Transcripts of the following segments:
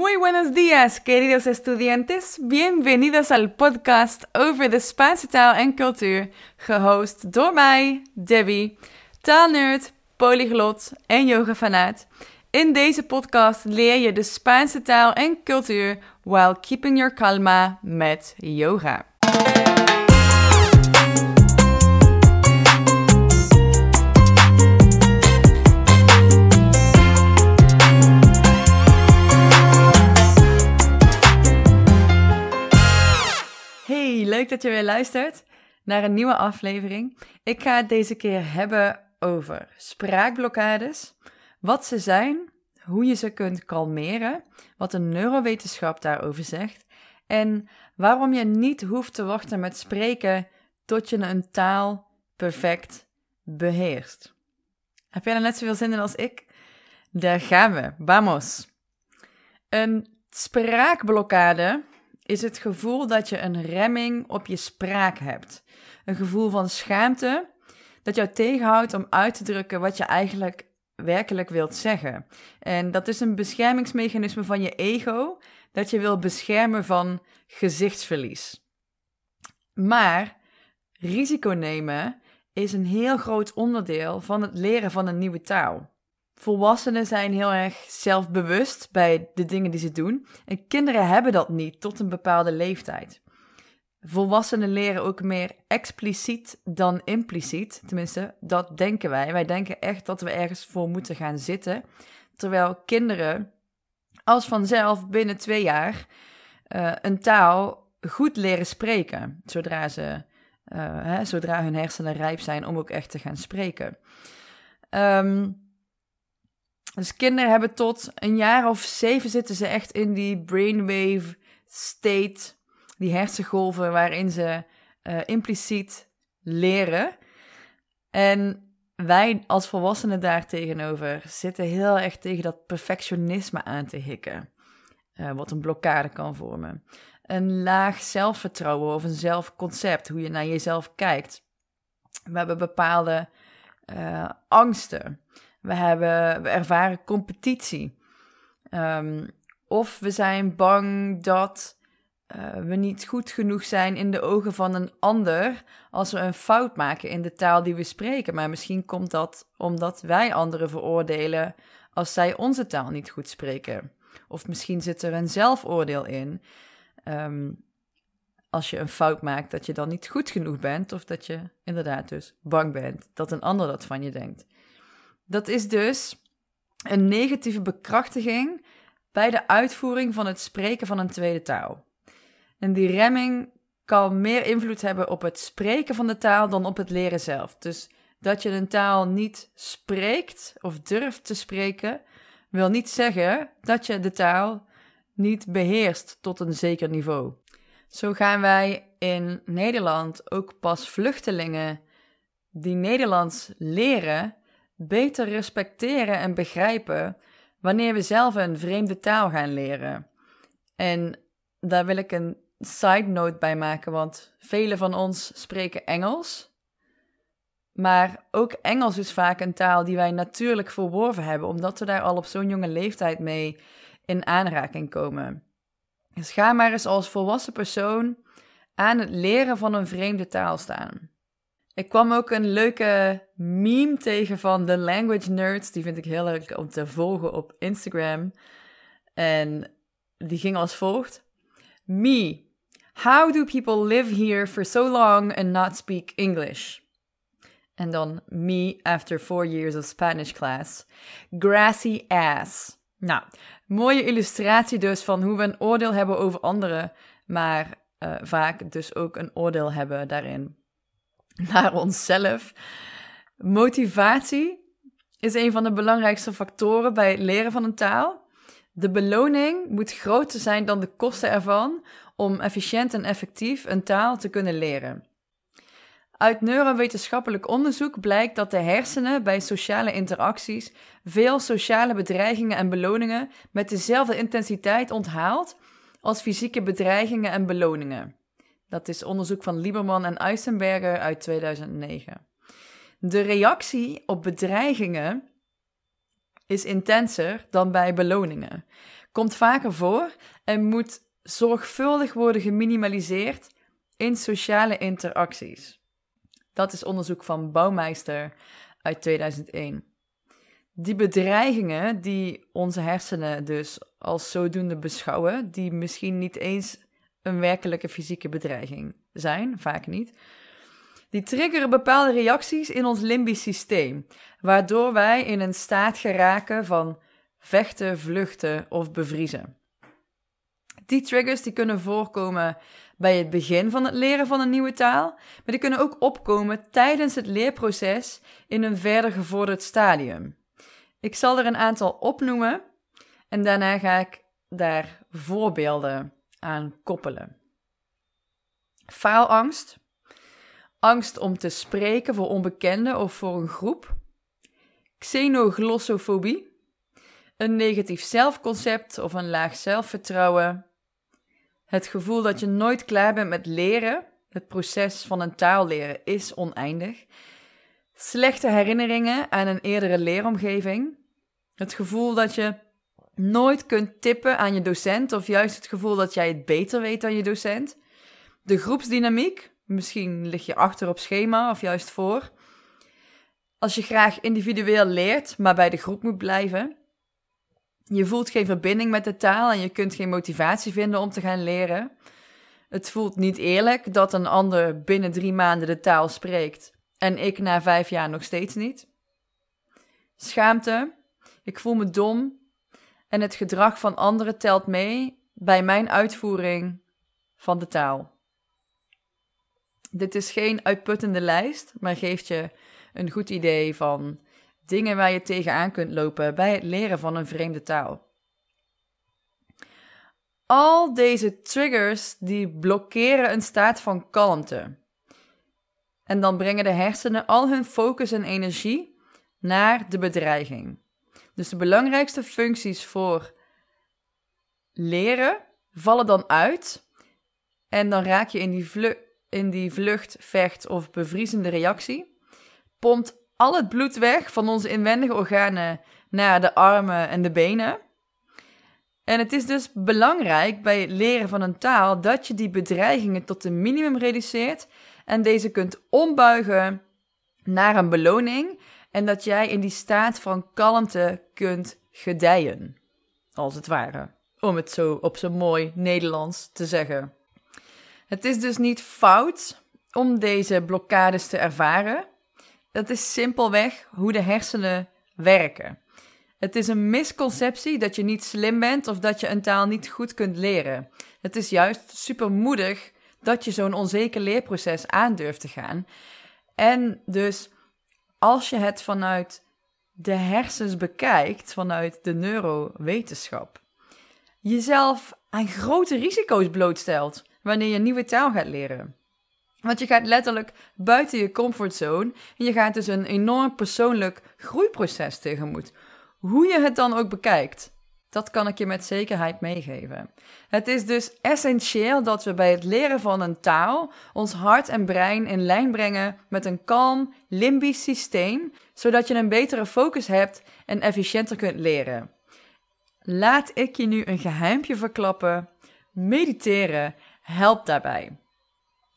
Muy buenos días, queridos estudiantes. Bienvenidos al podcast over de Spaanse taal en cultuur, gehost door mij, Debbie, taalnerd, polyglot en yogafanaat. In deze podcast leer je de Spaanse taal en cultuur while keeping your calma met yoga. Leuk dat je weer luistert naar een nieuwe aflevering. Ik ga het deze keer hebben over spraakblokkades, wat ze zijn, hoe je ze kunt kalmeren, wat de neurowetenschap daarover zegt en waarom je niet hoeft te wachten met spreken tot je een taal perfect beheerst. Heb jij er net zoveel zin in als ik? Daar gaan we. Vamos. Een spraakblokkade is het gevoel dat je een remming op je spraak hebt. Een gevoel van schaamte dat jou tegenhoudt om uit te drukken wat je eigenlijk werkelijk wilt zeggen. En dat is een beschermingsmechanisme van je ego dat je wil beschermen van gezichtsverlies. Maar risico nemen is een heel groot onderdeel van het leren van een nieuwe taal. Volwassenen zijn heel erg zelfbewust bij de dingen die ze doen. En kinderen hebben dat niet tot een bepaalde leeftijd. Volwassenen leren ook meer expliciet dan impliciet. Tenminste, dat denken wij. Wij denken echt dat we ergens voor moeten gaan zitten. Terwijl kinderen als vanzelf binnen twee jaar uh, een taal goed leren spreken. Zodra, ze, uh, hè, zodra hun hersenen rijp zijn om ook echt te gaan spreken. Um, dus kinderen hebben tot een jaar of zeven zitten ze echt in die brainwave state, die hersengolven waarin ze uh, impliciet leren. En wij als volwassenen daartegenover zitten heel erg tegen dat perfectionisme aan te hikken, uh, wat een blokkade kan vormen. Een laag zelfvertrouwen of een zelfconcept, hoe je naar jezelf kijkt. We hebben bepaalde uh, angsten. We, hebben, ervaren competitie. Um, of we zijn bang dat uh, we niet goed genoeg zijn in de ogen van een ander als we een fout maken in de taal die we spreken. Maar misschien komt dat omdat wij anderen veroordelen als zij onze taal niet goed spreken. Of misschien zit er een zelfoordeel in. Um, als je een fout maakt, dat je dan niet goed genoeg bent, of dat je inderdaad dus bang bent dat een ander dat van je denkt. Dat is dus een negatieve bekrachtiging bij de uitvoering van het spreken van een tweede taal. En die remming kan meer invloed hebben op het spreken van de taal dan op het leren zelf. Dus dat je een taal niet spreekt of durft te spreken, wil niet zeggen dat je de taal niet beheerst tot een zeker niveau. Zo gaan wij in Nederland ook pas vluchtelingen die Nederlands leren beter respecteren en begrijpen wanneer we zelf een vreemde taal gaan leren. En daar wil ik een side note bij maken, want velen van ons spreken Engels. Maar ook Engels is vaak een taal die wij natuurlijk verworven hebben, omdat we daar al op zo'n jonge leeftijd mee in aanraking komen. Dus ga maar eens als volwassen persoon aan het leren van een vreemde taal staan. Ik kwam ook een leuke meme tegen van de Language Nerds. Die vind ik heel leuk om te volgen op Instagram. En die ging als volgt: Me. How do people live here for so long and not speak English? En dan me after four years of Spanish class. Grassy ass. Nou, mooie illustratie dus van hoe we een oordeel hebben over anderen, maar uh, vaak dus ook een oordeel hebben daarin naar onszelf. Motivatie is een van de belangrijkste factoren bij het leren van een taal. De beloning moet groter zijn dan de kosten ervan om efficiënt en effectief een taal te kunnen leren. Uit neurowetenschappelijk onderzoek blijkt dat de hersenen bij sociale interacties veel sociale bedreigingen en beloningen met dezelfde intensiteit onthaalt als fysieke bedreigingen en beloningen. Dat is onderzoek van Lieberman en Eisenberger uit 2009. De reactie op bedreigingen is intenser dan bij beloningen. komt vaker voor en moet zorgvuldig worden geminimaliseerd in sociale interacties. Dat is onderzoek van Bouwmeister uit 2001. Die bedreigingen die onze hersenen dus als zodoende beschouwen, die misschien niet eens een werkelijke fysieke bedreiging zijn, vaak niet, die triggeren bepaalde reacties in ons limbisch systeem, waardoor wij in een staat geraken van vechten, vluchten of bevriezen. Die triggers die kunnen voorkomen bij het begin van het leren van een nieuwe taal, maar die kunnen ook opkomen tijdens het leerproces in een verder gevorderd stadium. Ik zal er een aantal opnoemen en daarna ga ik daar voorbeelden aan koppelen. Faalangst, angst om te spreken voor onbekenden of voor een groep, xenoglossofobie, een negatief zelfconcept of een laag zelfvertrouwen, het gevoel dat je nooit klaar bent met leren, het proces van een taal leren is oneindig, slechte herinneringen aan een eerdere leeromgeving, het gevoel dat je nooit kunt tippen aan je docent of juist het gevoel dat jij het beter weet dan je docent, de groepsdynamiek, misschien lig je achter op schema of juist voor, als je graag individueel leert, maar bij de groep moet blijven. Je voelt geen verbinding met de taal en je kunt geen motivatie vinden om te gaan leren. Het voelt niet eerlijk dat een ander binnen drie maanden de taal spreekt en ik na vijf jaar nog steeds niet. Schaamte, ik voel me dom en het gedrag van anderen telt mee bij mijn uitvoering van de taal. Dit is geen uitputtende lijst, maar geeft je een goed idee van dingen waar je tegenaan kunt lopen bij het leren van een vreemde taal. Al deze triggers die blokkeren een staat van kalmte. En dan brengen de hersenen al hun focus en energie naar de bedreiging. Dus de belangrijkste functies voor leren vallen dan uit. En dan raak je in die, in die vlucht, vecht of bevriezende reactie. Pompt al het bloed weg van onze inwendige organen naar de armen en de benen. En het is dus belangrijk bij het leren van een taal dat je die bedreigingen tot een minimum reduceert en deze kunt ombuigen naar een beloning en dat jij in die staat van kalmte kunt gedijen, als het ware, om het zo op zo'n mooi Nederlands te zeggen. Het is dus niet fout om deze blokkades te ervaren, dat is simpelweg hoe de hersenen werken. Het is een misconceptie dat je niet slim bent of dat je een taal niet goed kunt leren. Het is juist supermoedig dat je zo'n onzeker leerproces aandurft te gaan. En dus als je het vanuit de hersens bekijkt, vanuit de neurowetenschap, jezelf aan grote risico's blootstelt wanneer je nieuwe taal gaat leren. Want je gaat letterlijk buiten je comfortzone en je gaat dus een enorm persoonlijk groeiproces tegemoet. Hoe je het dan ook bekijkt, dat kan ik je met zekerheid meegeven. Het is dus essentieel dat we bij het leren van een taal ons hart en brein in lijn brengen met een kalm limbisch systeem, zodat je een betere focus hebt en efficiënter kunt leren. Laat ik je nu een geheimpje verklappen. Mediteren helpt daarbij.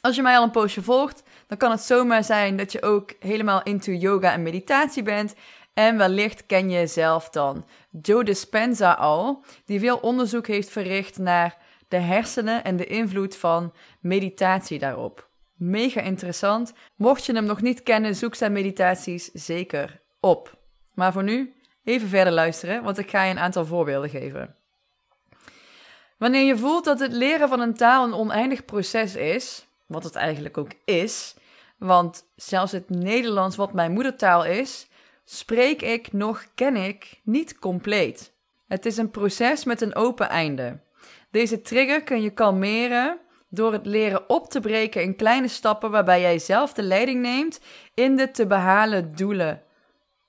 Als je mij al een poosje volgt, dan kan het zomaar zijn dat je ook helemaal into yoga en meditatie bent. En wellicht ken je zelf dan Joe Dispenza al, die veel onderzoek heeft verricht naar de hersenen en de invloed van meditatie daarop. Mega interessant. Mocht je hem nog niet kennen, zoek zijn meditaties zeker op. Maar voor nu even verder luisteren, want ik ga je een aantal voorbeelden geven. Wanneer je voelt dat het leren van een taal een oneindig proces is, wat het eigenlijk ook is. Want zelfs het Nederlands, wat mijn moedertaal is, spreek ik nog, ken ik niet compleet. Het is een proces met een open einde. Deze trigger kun je kalmeren door het leren op te breken in kleine stappen waarbij jij zelf de leiding neemt in de te behalen doelen.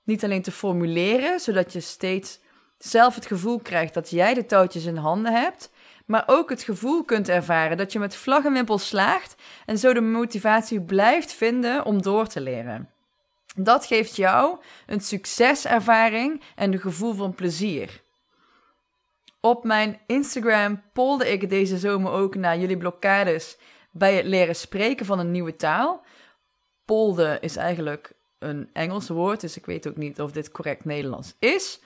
Niet alleen te formuleren, zodat je steeds zelf het gevoel krijgt dat jij de touwtjes in handen hebt, maar ook het gevoel kunt ervaren dat je met vlag en wimpel slaagt en zo de motivatie blijft vinden om door te leren. Dat geeft jou een succeservaring en een gevoel van plezier. Op mijn Instagram polde ik deze zomer ook naar jullie blokkades bij het leren spreken van een nieuwe taal. Polde is eigenlijk een Engels woord, dus ik weet ook niet of dit correct Nederlands is.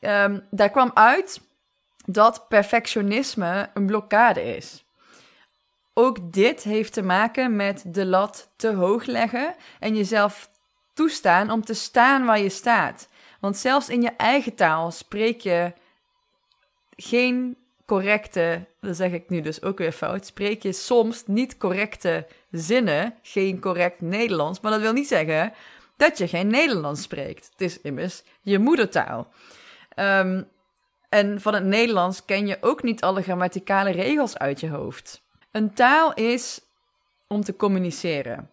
Um, daar kwam uit dat perfectionisme een blokkade is. Ook dit heeft te maken met de lat te hoog leggen en jezelf toestaan om te staan waar je staat. Want zelfs in je eigen taal spreek je geen correcte, dat zeg ik nu dus ook weer fout, spreek je soms niet correcte zinnen, geen correct Nederlands, maar dat wil niet zeggen dat je geen Nederlands spreekt. Het is immers je moedertaal. Um, en van het Nederlands ken je ook niet alle grammaticale regels uit je hoofd. Een taal is om te communiceren.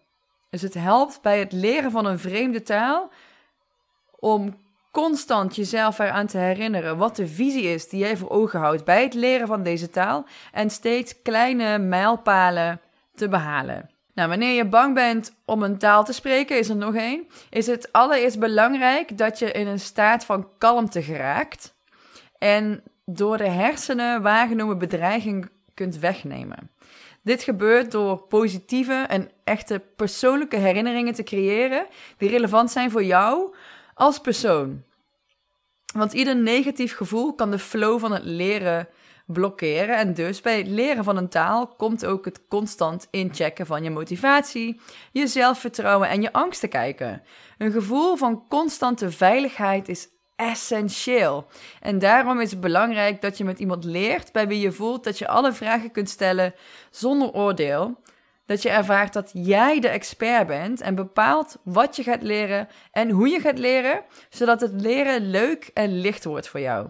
Dus het helpt bij het leren van een vreemde taal om constant jezelf eraan te herinneren wat de visie is die jij voor ogen houdt bij het leren van deze taal en steeds kleine mijlpalen te behalen. Nou, wanneer je bang bent om een taal te spreken, is er nog één. Is het allereerst belangrijk dat je in een staat van kalmte geraakt en door de hersenen waargenomen bedreiging kunt wegnemen. Dit gebeurt door positieve en echte persoonlijke herinneringen te creëren die relevant zijn voor jou als persoon. Want ieder negatief gevoel kan de flow van het leren blokkeren. En dus bij het leren van een taal komt ook het constant inchecken van je motivatie, je zelfvertrouwen en je angst te kijken. Een gevoel van constante veiligheid is essentieel. En daarom is het belangrijk dat je met iemand leert bij wie je voelt dat je alle vragen kunt stellen zonder oordeel. Dat je ervaart dat jij de expert bent en bepaalt wat je gaat leren en hoe je gaat leren, zodat het leren leuk en licht wordt voor jou.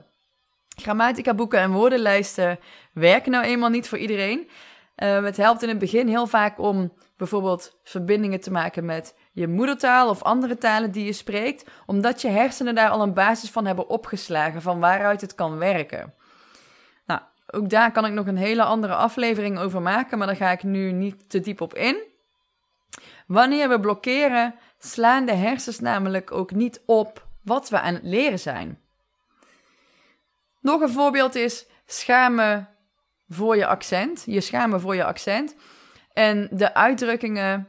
Grammatica boeken en woordenlijsten werken nou eenmaal niet voor iedereen. Uh, het helpt in het begin heel vaak om bijvoorbeeld verbindingen te maken met je moedertaal of andere talen die je spreekt, omdat je hersenen daar al een basis van hebben opgeslagen van waaruit het kan werken. Nou, ook daar kan ik nog een hele andere aflevering over maken, maar daar ga ik nu niet te diep op in. Wanneer we blokkeren, slaan de hersens namelijk ook niet op wat we aan het leren zijn. Nog een voorbeeld is schamen voor je accent. Je schamen voor je accent. En de uitdrukkingen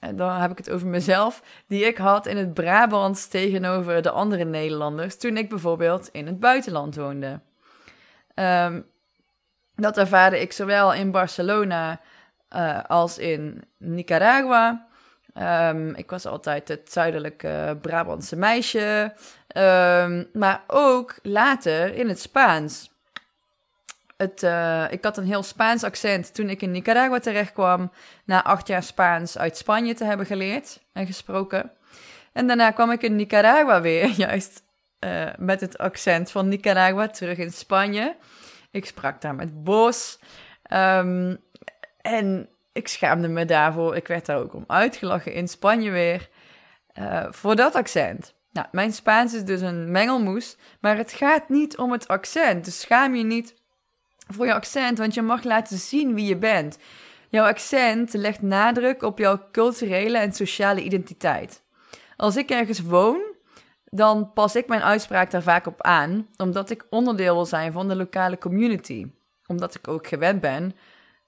en dan heb ik het over mezelf, die ik had in het Brabants tegenover de andere Nederlanders toen ik bijvoorbeeld in het buitenland woonde. Um, dat ervaarde ik zowel in Barcelona uh, als in Nicaragua. Um, ik was altijd het zuidelijke Brabantse meisje, um, maar ook later in het Spaans. Het, uh, ik had een heel Spaans accent toen ik in Nicaragua terechtkwam. Na acht jaar Spaans uit Spanje te hebben geleerd en gesproken. En daarna kwam ik in Nicaragua weer, juist uh, met het accent van Nicaragua, terug in Spanje. Ik sprak daar met Bos. Um, en ik schaamde me daarvoor. Ik werd daar ook om uitgelachen in Spanje weer. Uh, voor dat accent. Nou, mijn Spaans is dus een mengelmoes. Maar het gaat niet om het accent. Dus schaam je niet voor je accent, want je mag laten zien wie je bent. Jouw accent legt nadruk op jouw culturele en sociale identiteit. Als ik ergens woon, dan pas ik mijn uitspraak daar vaak op aan, omdat ik onderdeel wil zijn van de lokale community. Omdat ik ook gewend ben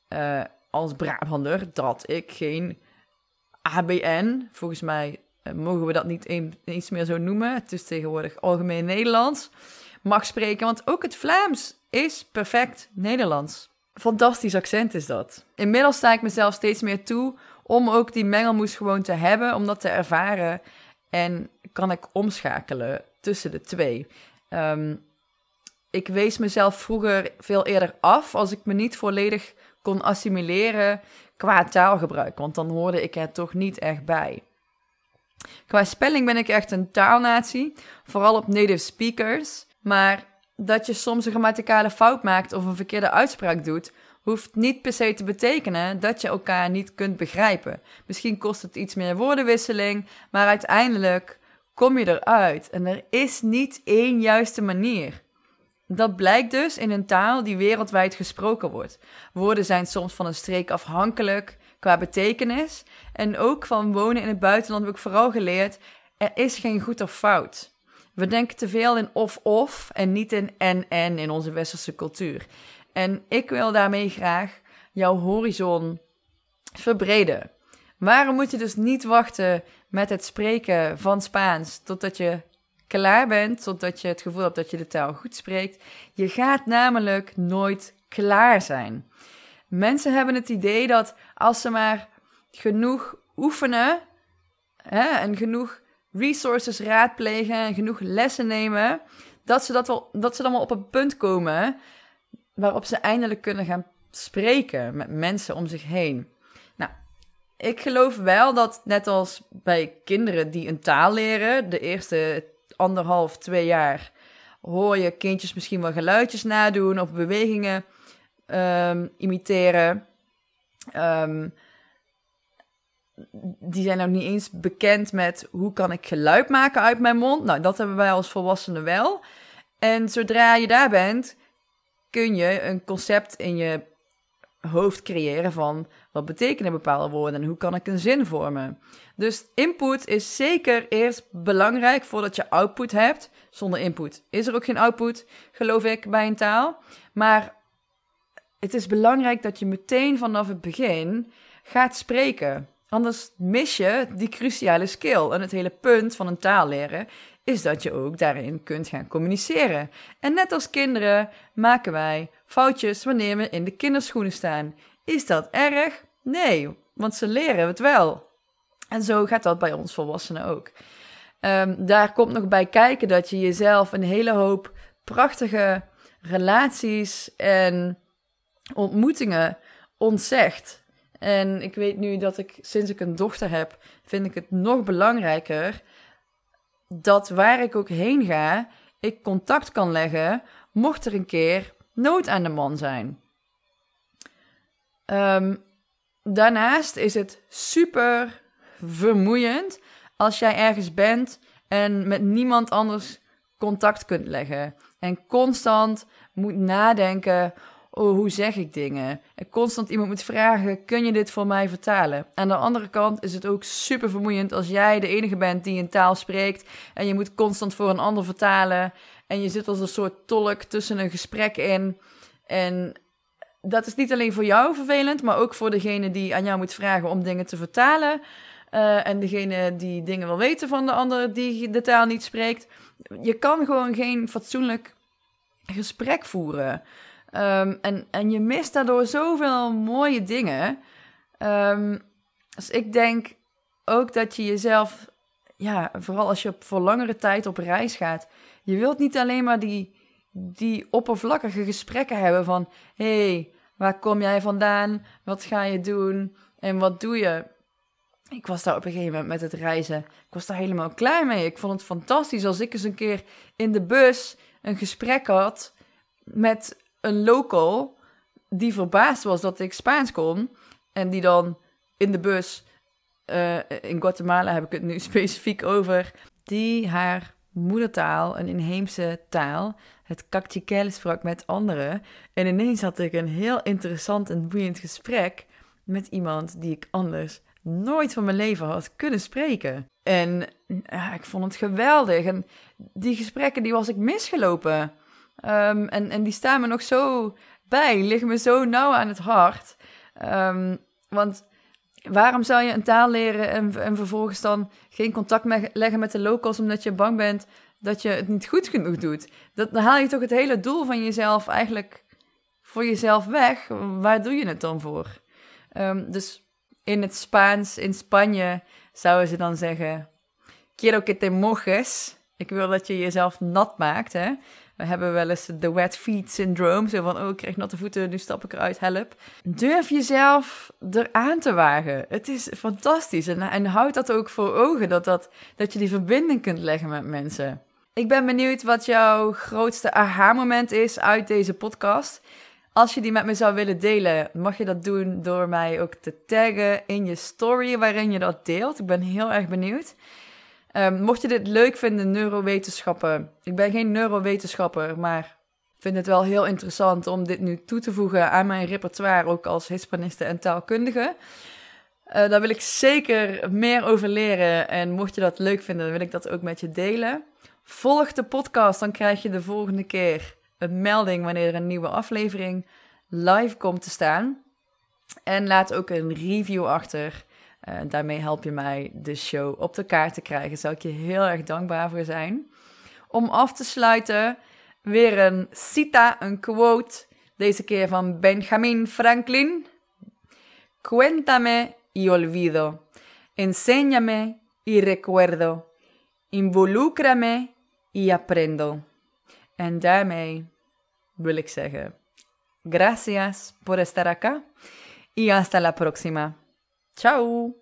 uh, als Brabander dat ik geen ABN, volgens mij uh, mogen we dat niet eens meer zo noemen, het is tegenwoordig algemeen Nederlands, mag spreken. Want ook het Vlaams is perfect Nederlands. Fantastisch accent is dat. Inmiddels sta ik mezelf steeds meer toe om ook die mengelmoes gewoon te hebben, om dat te ervaren. En kan ik omschakelen tussen de twee. Um, ik wees mezelf vroeger veel eerder af als ik me niet volledig kon assimileren qua taalgebruik, want dan hoorde ik er toch niet echt bij. Qua spelling ben ik echt een taalnatie, vooral op native speakers. Maar dat je soms een grammaticale fout maakt of een verkeerde uitspraak doet, hoeft niet per se te betekenen dat je elkaar niet kunt begrijpen. Misschien kost het iets meer woordenwisseling, maar uiteindelijk kom je eruit en er is niet één juiste manier. Dat blijkt dus in een taal die wereldwijd gesproken wordt. Woorden zijn soms van een streek afhankelijk qua betekenis. En ook van wonen in het buitenland heb ik vooral geleerd: er is geen goed of fout. We denken te veel in of-of en niet in en-en in onze westerse cultuur. En ik wil daarmee graag jouw horizon verbreden. Waarom moet je dus niet wachten met het spreken van Spaans totdat je klaar bent, totdat je het gevoel hebt dat je de taal goed spreekt? Je gaat namelijk nooit klaar zijn. Mensen hebben het idee dat als ze maar genoeg oefenen hè, en genoeg resources raadplegen en genoeg lessen nemen, dat ze, dat, wel, dat ze dan wel op een punt komen waarop ze eindelijk kunnen gaan spreken met mensen om zich heen. Nou, ik geloof wel dat net als bij kinderen die een taal leren, de eerste anderhalf, twee jaar, hoor je kindjes misschien wel geluidjes nadoen of bewegingen um, imiteren. Um, die zijn nou niet eens bekend met hoe kan ik geluid maken uit mijn mond. Nou, dat hebben wij als volwassenen wel. En zodra je daar bent, kun je een concept in je hoofd creëren van wat betekenen bepaalde woorden en hoe kan ik een zin vormen. Dus input is zeker eerst belangrijk voordat je output hebt. Zonder input is er ook geen output, geloof ik, bij een taal. Maar het is belangrijk dat je meteen vanaf het begin gaat spreken. Anders mis je die cruciale skill. En het hele punt van een taal leren is dat je ook daarin kunt gaan communiceren. En net als kinderen maken wij foutjes wanneer we in de kinderschoenen staan. Is dat erg? Nee, want ze leren het wel. En zo gaat dat bij ons volwassenen ook. Um, daar komt nog bij kijken dat je jezelf een hele hoop prachtige relaties en ontmoetingen ontzegt. En ik weet nu dat ik sinds ik een dochter heb, vind ik het nog belangrijker dat waar ik ook heen ga, ik contact kan leggen mocht er een keer nood aan de man zijn. Um, daarnaast is het super vermoeiend als jij ergens bent en met niemand anders contact kunt leggen. En constant moet nadenken oh, hoe zeg ik dingen? En constant iemand moet vragen, kun je dit voor mij vertalen? Aan de andere kant is het ook super vermoeiend als jij de enige bent die een taal spreekt en je moet constant voor een ander vertalen en je zit als een soort tolk tussen een gesprek in. En dat is niet alleen voor jou vervelend, maar ook voor degene die aan jou moet vragen om dingen te vertalen. Uh, en degene die dingen wil weten van de ander die de taal niet spreekt. Je kan gewoon geen fatsoenlijk gesprek voeren. Um, en, en je mist daardoor zoveel mooie dingen. Um, dus ik denk ook dat je jezelf, ja, vooral als je op, voor langere tijd op reis gaat, je wilt niet alleen maar die, die oppervlakkige gesprekken hebben van: hé, hey, waar kom jij vandaan? Wat ga je doen? En wat doe je? Ik was daar op een gegeven moment met het reizen. Ik was daar helemaal klaar mee. Ik vond het fantastisch als ik eens een keer in de bus een gesprek had met een local die verbaasd was dat ik Spaans kon. En die dan in de bus, uh, in Guatemala heb ik het nu specifiek over, die haar moedertaal, een inheemse taal, het Cactiquel sprak met anderen. En ineens had ik een heel interessant en boeiend gesprek met iemand die ik anders nooit van mijn leven had kunnen spreken. En ik vond het geweldig. En die gesprekken, die was ik misgelopen. Um, en, en die staan me nog zo bij, liggen me zo nauw aan het hart. Um, want waarom zou je een taal leren en, en vervolgens dan geen contact leggen met de locals omdat je bang bent dat je het niet goed genoeg doet? Dat, dan haal je toch het hele doel van jezelf eigenlijk voor jezelf weg. Waar doe je het dan voor? Um, dus in het Spaans, in Spanje, zouden ze dan zeggen: Quiero que te mojes. Ik wil dat je jezelf nat maakt. Hè? We hebben wel eens de wet feet syndroom. Zo van, oh, ik krijg natte voeten, nu stap ik eruit, help. Durf jezelf eraan te wagen. Het is fantastisch. En, en houd dat ook voor ogen, dat, dat, dat je die verbinding kunt leggen met mensen. Ik ben benieuwd wat jouw grootste aha-moment is uit deze podcast. Als je die met me zou willen delen, mag je dat doen door mij ook te taggen in je story waarin je dat deelt. Ik ben heel erg benieuwd. Um, mocht je dit leuk vinden, neurowetenschappen. Ik ben geen neurowetenschapper, maar vind het wel heel interessant om dit nu toe te voegen aan mijn repertoire, ook als hispaniste en taalkundige. Uh, daar wil ik zeker meer over leren. En mocht je dat leuk vinden, wil ik dat ook met je delen. Volg de podcast, dan krijg je de volgende keer een melding wanneer er een nieuwe aflevering live komt te staan. En laat ook een review achter. Uh, daarmee help je mij de show op de kaart te krijgen. Daar zou ik je heel erg dankbaar voor zijn. Om af te sluiten, weer een cita, een quote. Deze keer van Benjamin Franklin. Cuéntame y olvido. Enséñame y recuerdo. Involúcrame y aprendo. En daarmee wil ik zeggen: Gracias por estar acá y hasta la próxima. Ciao.